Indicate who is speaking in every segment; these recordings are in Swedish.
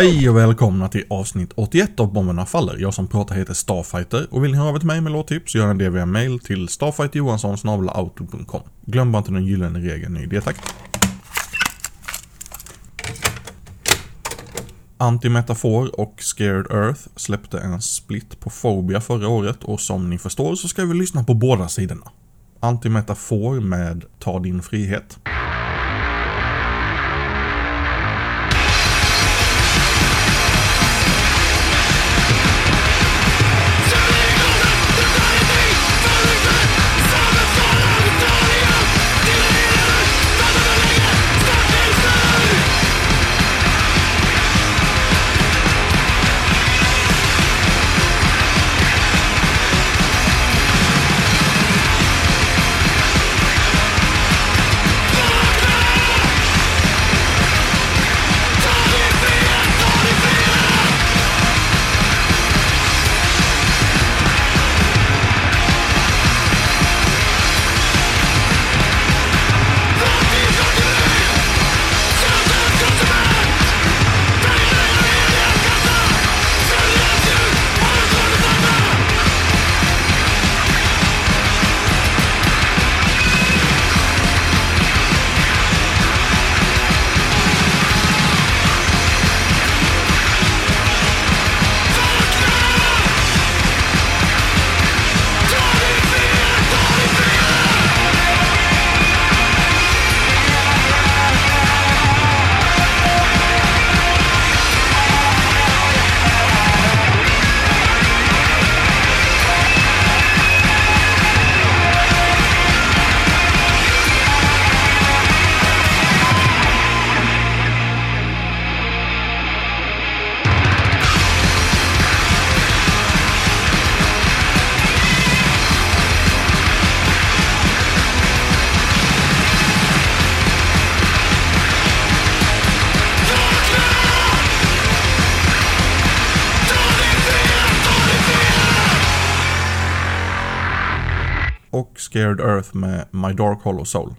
Speaker 1: Hej och välkomna till avsnitt 81 av Bomberna Faller. Jag som pratar heter Starfighter och vill ni höra av er till mig med låttips så gör ni det via mail till starfighterjohanssonsnabelaoutlook.com. Glöm bara inte den gyllene regeln i det tack. Antimetafor och Scared Earth släppte en split på Phobia förra året och som ni förstår så ska vi lyssna på båda sidorna. Antimetafor med Ta din frihet. Scared Earth med My Dark Hollow Soul.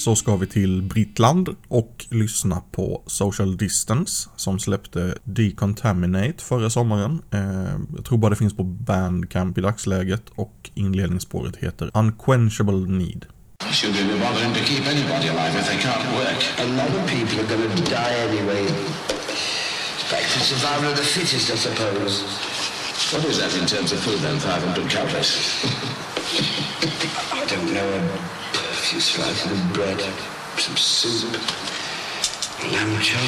Speaker 1: Så ska vi till Brittland och lyssna på Social Distance som släppte Decontaminate förra sommaren. Eh, jag tror bara det finns på Bandcamp i dagsläget och inledningsspåret heter Unquenchable Need.
Speaker 2: Should we be bothering to keep anybody alive if they can't work?
Speaker 3: A lot of people are going to die anyway. It's back to survival of the fittest, I suppose.
Speaker 2: What is that in terms of food then, 500 calories?
Speaker 3: I don't know. A few slices of bread, some soup, lamb chop,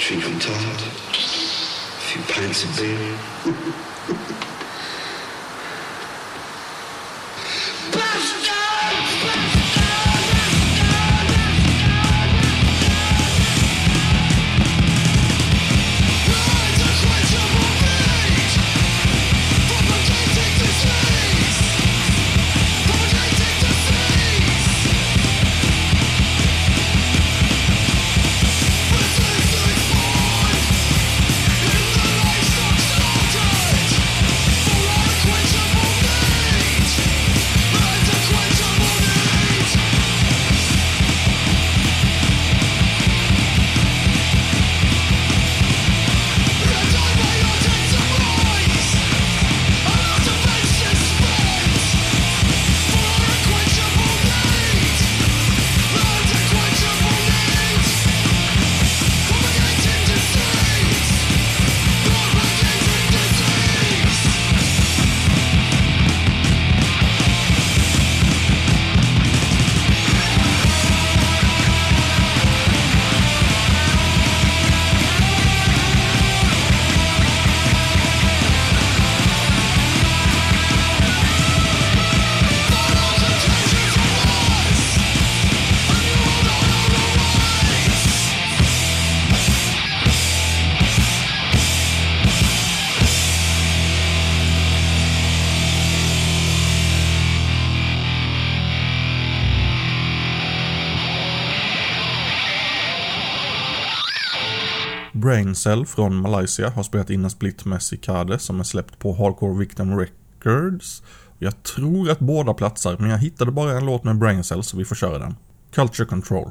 Speaker 3: treacle tart, a few pints of beer.
Speaker 1: Braincell från Malaysia har spelat in en split med Cicade som är släppt på Hardcore Victim Records. Jag tror att båda platsar, men jag hittade bara en låt med Braincell så vi får köra den. Culture Control.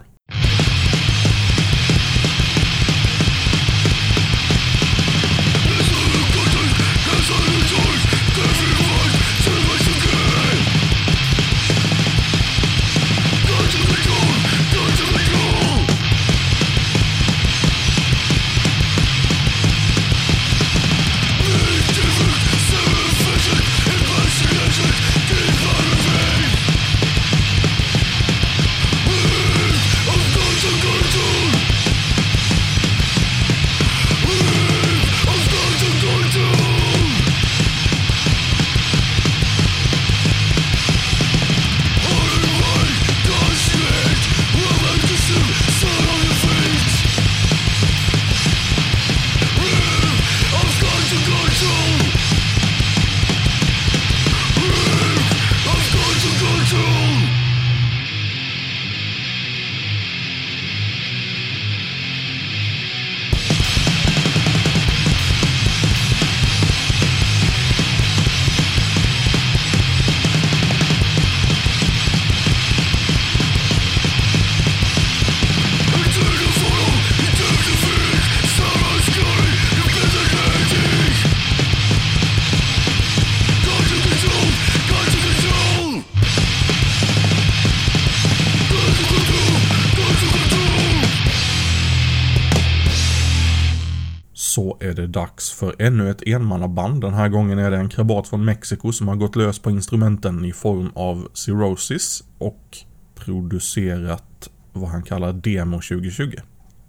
Speaker 1: Så är det dags för ännu ett enmannaband. Den här gången är det en krabat från Mexiko som har gått lös på instrumenten i form av Cirrhosis och producerat vad han kallar Demo 2020.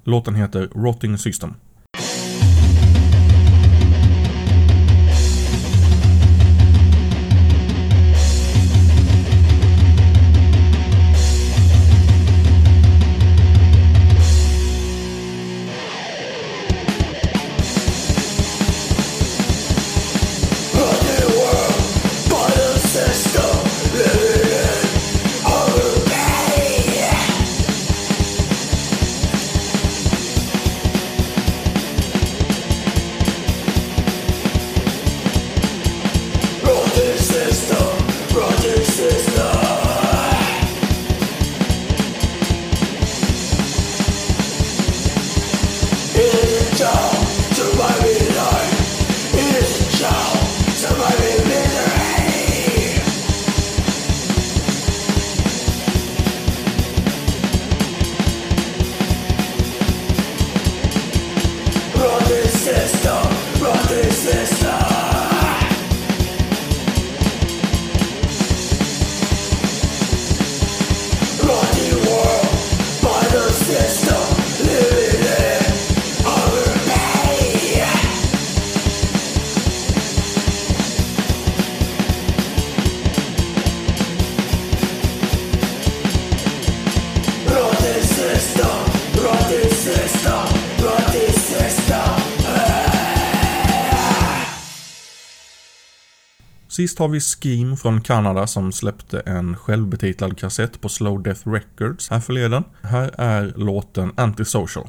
Speaker 1: Låten heter Rotting System.
Speaker 4: System,
Speaker 1: Sist har vi Scheme från Kanada som släppte en självbetitlad kassett på Slow Death Records här förleden. Här är låten Antisocial.